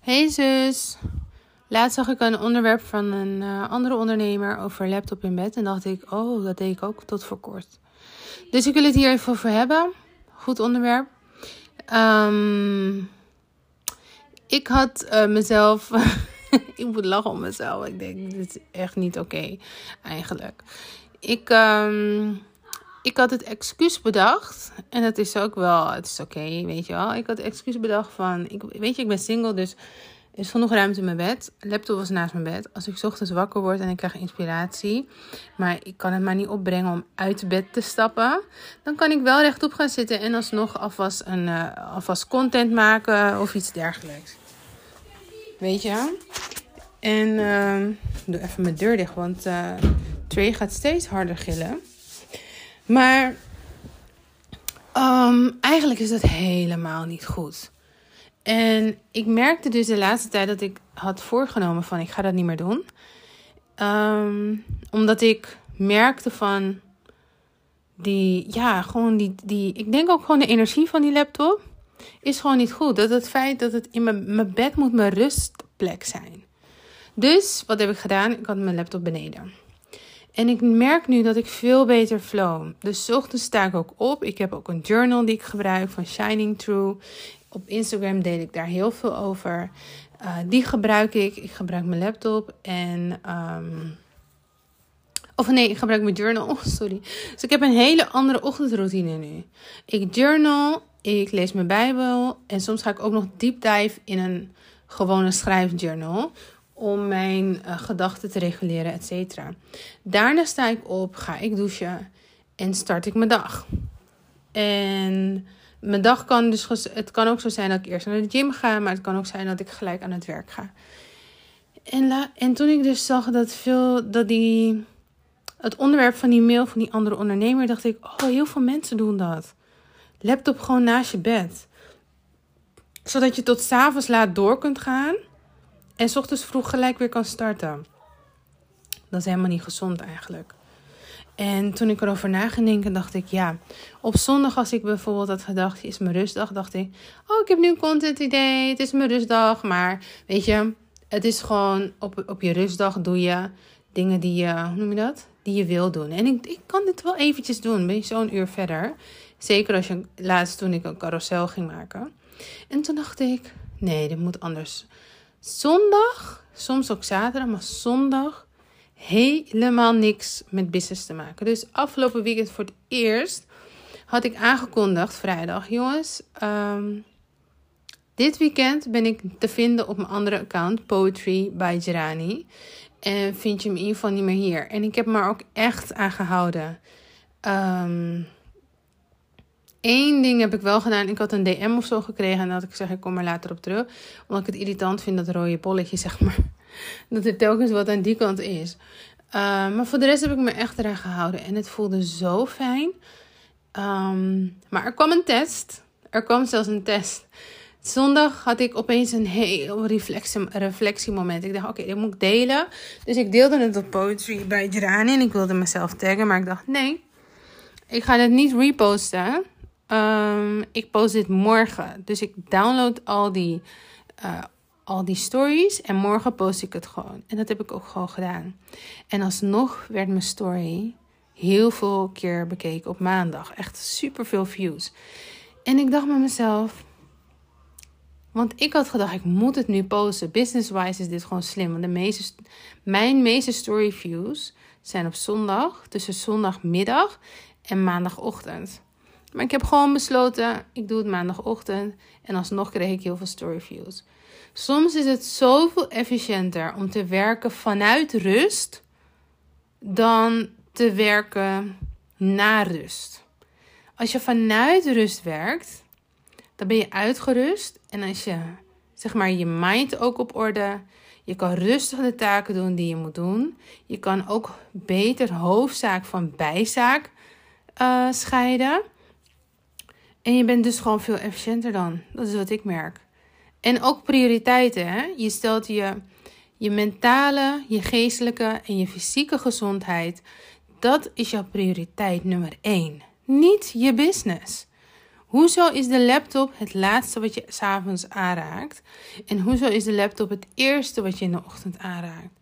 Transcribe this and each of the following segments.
Hey zus. Laatst zag ik een onderwerp van een uh, andere ondernemer over laptop in bed. En dacht ik, oh, dat deed ik ook tot voor kort. Dus ik wil het hier even over hebben. Goed onderwerp. Um, ik had uh, mezelf. ik moet lachen om mezelf. Ik denk, dit is echt niet oké, eigenlijk. Ik. Um, ik had het excuus bedacht. En dat is ook wel, het is oké, weet je wel. Ik had het excuus bedacht van, ik, weet je, ik ben single, dus er is genoeg ruimte in mijn bed. laptop was naast mijn bed. Als ik ochtends wakker word en ik krijg inspiratie, maar ik kan het maar niet opbrengen om uit bed te stappen, dan kan ik wel rechtop gaan zitten en alsnog alvast, een, uh, alvast content maken of iets dergelijks. Weet je? En uh, doe even mijn deur dicht, want uh, Trey gaat steeds harder gillen. Maar um, eigenlijk is dat helemaal niet goed. En ik merkte dus de laatste tijd dat ik had voorgenomen van ik ga dat niet meer doen. Um, omdat ik merkte van die, ja, gewoon die, die, ik denk ook gewoon de energie van die laptop is gewoon niet goed. Dat het feit dat het in mijn, mijn bed moet mijn rustplek zijn. Dus wat heb ik gedaan? Ik had mijn laptop beneden. En ik merk nu dat ik veel beter flow. Dus ochtends sta ik ook op. Ik heb ook een journal die ik gebruik van Shining True. Op Instagram deel ik daar heel veel over. Uh, die gebruik ik. Ik gebruik mijn laptop en. Um, of nee, ik gebruik mijn journal. Oh, sorry. Dus ik heb een hele andere ochtendroutine nu. Ik journal, ik lees mijn Bijbel. En soms ga ik ook nog deep dive in een gewone schrijfjournal om mijn uh, gedachten te reguleren, et cetera. Daarna sta ik op, ga ik douchen en start ik mijn dag. En mijn dag kan dus, het kan ook zo zijn dat ik eerst naar de gym ga, maar het kan ook zijn dat ik gelijk aan het werk ga. En, en toen ik dus zag dat veel, dat die, het onderwerp van die mail van die andere ondernemer, dacht ik, oh, heel veel mensen doen dat. Laptop gewoon naast je bed. Zodat je tot s'avonds laat door kunt gaan. En s ochtends vroeg gelijk weer kan starten. Dat is helemaal niet gezond eigenlijk. En toen ik erover na ging denken, dacht ik, ja, op zondag als ik bijvoorbeeld had gedacht, is mijn rustdag, dacht ik, oh, ik heb nu een content idee, het is mijn rustdag. Maar weet je, het is gewoon, op, op je rustdag doe je dingen die je, hoe noem je dat? Die je wil doen. En ik, ik kan dit wel eventjes doen, ben je zo'n uur verder. Zeker als je, laatst toen ik een carousel ging maken. En toen dacht ik, nee, dit moet anders. Zondag, soms ook zaterdag, maar zondag helemaal niks met business te maken. Dus afgelopen weekend voor het eerst had ik aangekondigd, vrijdag, jongens. Um, dit weekend ben ik te vinden op mijn andere account, Poetry by Gerani. En vind je hem in ieder geval niet meer hier. En ik heb me er ook echt aan gehouden. Um, Eén ding heb ik wel gedaan. Ik had een DM of zo gekregen. En dat ik zeg, ik kom er later op terug. Omdat ik het irritant vind, dat rode polletje, zeg maar. Dat er telkens wat aan die kant is. Uh, maar voor de rest heb ik me echt eraan gehouden. En het voelde zo fijn. Um, maar er kwam een test. Er kwam zelfs een test. Zondag had ik opeens een heel reflectie, reflectiemoment. Ik dacht, oké, dit moet ik delen. Dus ik deelde het op Poetry bij Gerani. En ik wilde mezelf taggen. Maar ik dacht, nee. Ik ga het niet reposten. Um, ik post dit morgen. Dus ik download al die, uh, al die stories. En morgen post ik het gewoon. En dat heb ik ook gewoon gedaan. En alsnog werd mijn story heel veel keer bekeken op maandag. Echt super veel views. En ik dacht met mezelf. Want ik had gedacht, ik moet het nu posten. Business-wise is dit gewoon slim. Want de meeste, mijn meeste story views zijn op zondag. Tussen zondagmiddag en maandagochtend. Maar ik heb gewoon besloten, ik doe het maandagochtend. En alsnog kreeg ik heel veel story views. Soms is het zoveel efficiënter om te werken vanuit rust dan te werken na rust. Als je vanuit rust werkt, dan ben je uitgerust. En als je zeg maar je mind ook op orde, je kan rustig de taken doen die je moet doen. Je kan ook beter hoofdzaak van bijzaak uh, scheiden. En je bent dus gewoon veel efficiënter dan. Dat is wat ik merk. En ook prioriteiten. Hè? Je stelt je, je mentale, je geestelijke en je fysieke gezondheid. Dat is jouw prioriteit nummer één. Niet je business. Hoezo is de laptop het laatste wat je s'avonds aanraakt? En hoezo is de laptop het eerste wat je in de ochtend aanraakt?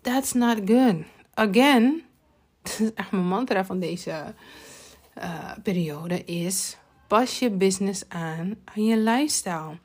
That's not good. Again, dat is echt mijn mantra van deze uh, periode, is pas je business aan aan je lifestyle.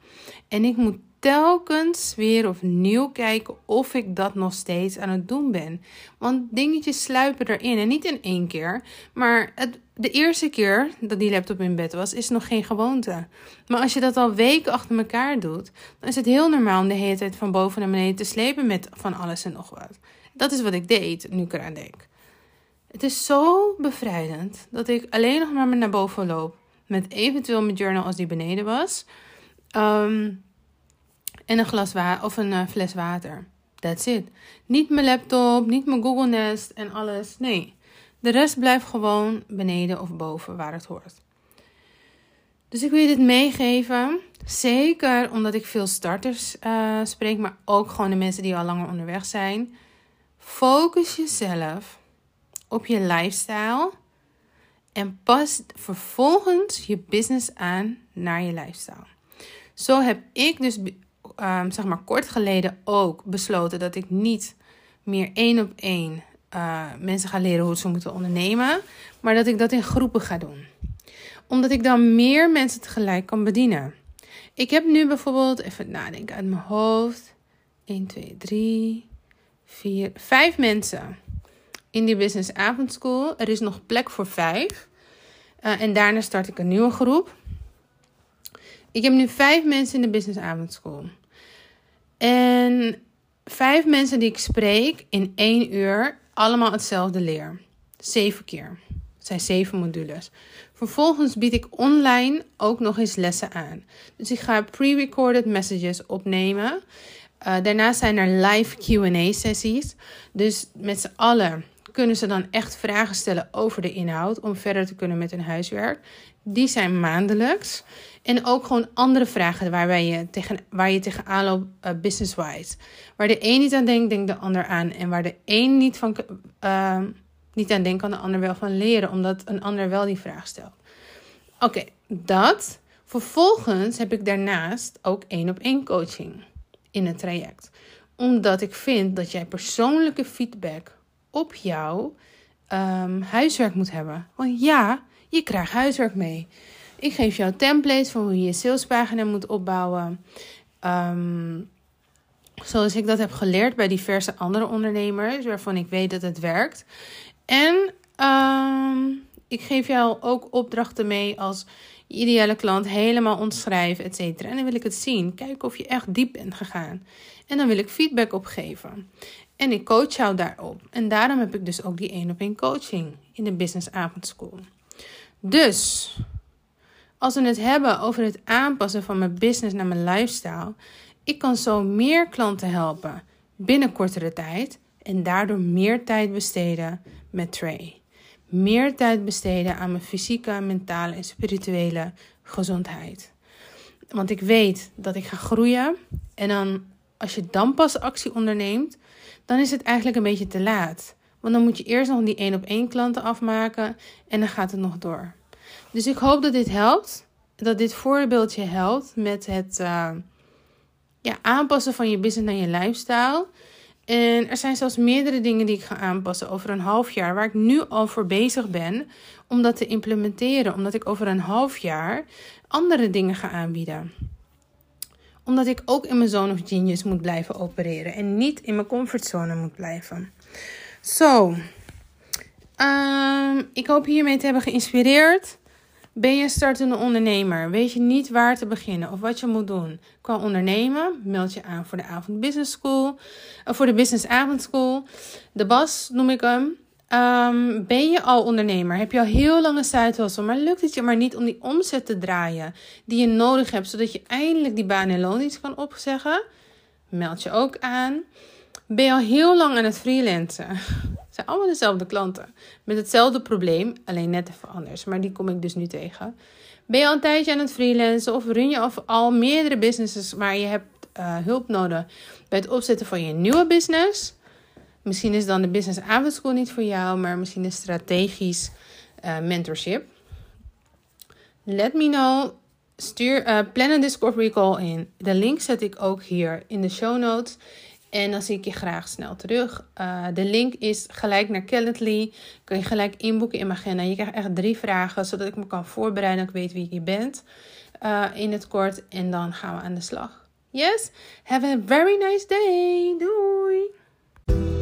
En ik moet telkens weer opnieuw kijken of ik dat nog steeds aan het doen ben. Want dingetjes sluipen erin. En niet in één keer. Maar het, de eerste keer dat die laptop in bed was, is nog geen gewoonte. Maar als je dat al weken achter elkaar doet, dan is het heel normaal om de hele tijd van boven naar beneden te slepen met van alles en nog wat. Dat is wat ik deed, nu ik eraan denk. Het is zo bevrijdend dat ik alleen nog maar naar boven loop. Met eventueel mijn journal als die beneden was. Um, en een glas water of een uh, fles water. That's it. Niet mijn laptop, niet mijn Google Nest en alles. Nee. De rest blijft gewoon beneden of boven waar het hoort. Dus ik wil je dit meegeven. Zeker omdat ik veel starters uh, spreek, maar ook gewoon de mensen die al langer onderweg zijn. Focus jezelf op je lifestyle en pas vervolgens je business aan naar je lifestyle. Zo heb ik dus um, zeg maar kort geleden ook besloten dat ik niet meer één op één uh, mensen ga leren hoe ze moeten ondernemen, maar dat ik dat in groepen ga doen. Omdat ik dan meer mensen tegelijk kan bedienen. Ik heb nu bijvoorbeeld, even nadenken uit mijn hoofd, 1, 2, 3, 4, 5 mensen in die Business Avondschool. Er is nog plek voor 5. Uh, en daarna start ik een nieuwe groep. Ik heb nu vijf mensen in de Business Avondschool. En vijf mensen die ik spreek in één uur, allemaal hetzelfde leer. Zeven keer. Het zijn zeven modules. Vervolgens bied ik online ook nog eens lessen aan. Dus ik ga pre-recorded messages opnemen. Uh, daarnaast zijn er live QA-sessies. Dus met z'n allen kunnen ze dan echt vragen stellen over de inhoud om verder te kunnen met hun huiswerk. Die zijn maandelijks. En ook gewoon andere vragen waarbij je tegen, waar je tegenaan loopt uh, business-wise. Waar de een niet aan denkt, denkt de ander aan. En waar de een niet, van, uh, niet aan denkt, kan de ander wel van leren. Omdat een ander wel die vraag stelt. Oké, dat. Vervolgens heb ik daarnaast ook één op één coaching in het traject. Omdat ik vind dat jij persoonlijke feedback op jouw um, huiswerk moet hebben. Want ja, je krijgt huiswerk mee. Ik geef jou templates van hoe je je salespagina moet opbouwen. Um, zoals ik dat heb geleerd bij diverse andere ondernemers, waarvan ik weet dat het werkt. En um, ik geef jou ook opdrachten mee als ideale klant helemaal ontschrijven, et cetera. En dan wil ik het zien. Kijken of je echt diep bent gegaan. En dan wil ik feedback opgeven. En ik coach jou daarop. En daarom heb ik dus ook die één op één coaching in de Business Avondschool. Dus als we het hebben over het aanpassen van mijn business naar mijn lifestyle, ik kan zo meer klanten helpen binnen kortere tijd en daardoor meer tijd besteden met Trey. Meer tijd besteden aan mijn fysieke, mentale en spirituele gezondheid. Want ik weet dat ik ga groeien en dan als je dan pas actie onderneemt, dan is het eigenlijk een beetje te laat. Want dan moet je eerst nog die één op één klanten afmaken en dan gaat het nog door. Dus ik hoop dat dit helpt. Dat dit voorbeeldje helpt met het uh, ja, aanpassen van je business naar je lifestyle. En er zijn zelfs meerdere dingen die ik ga aanpassen over een half jaar, waar ik nu al voor bezig ben om dat te implementeren. Omdat ik over een half jaar andere dingen ga aanbieden. Omdat ik ook in mijn zone of genius moet blijven opereren en niet in mijn comfortzone moet blijven. Zo, um, ik hoop hiermee te hebben geïnspireerd. Ben je startende ondernemer? Weet je niet waar te beginnen of wat je moet doen qua ondernemen? Meld je aan voor de Avond Business School. Eh, voor de Business Avondschool. De BAS noem ik hem. Um, ben je al ondernemer? Heb je al heel lange side maar lukt het je maar niet om die omzet te draaien die je nodig hebt, zodat je eindelijk die baan en loondienst kan opzeggen? Meld je ook aan. Ben je al heel lang aan het freelancen? zijn allemaal dezelfde klanten. Met hetzelfde probleem, alleen net even anders. Maar die kom ik dus nu tegen. Ben je al een tijdje aan het freelancen of run je al meerdere businesses, maar je hebt uh, hulp nodig bij het opzetten van je nieuwe business? Misschien is dan de Business Avondschool niet voor jou, maar misschien een strategisch uh, mentorship. let me know. Stuur, uh, plan een Discovery call in. De link zet ik ook hier in de show notes. En dan zie ik je graag snel terug. Uh, de link is gelijk naar Calendly. Kun je gelijk inboeken in mijn agenda. Je krijgt echt drie vragen, zodat ik me kan voorbereiden. Dat ik weet wie je bent in het kort. En dan gaan we aan de slag. Yes? Have a very nice day. Doei!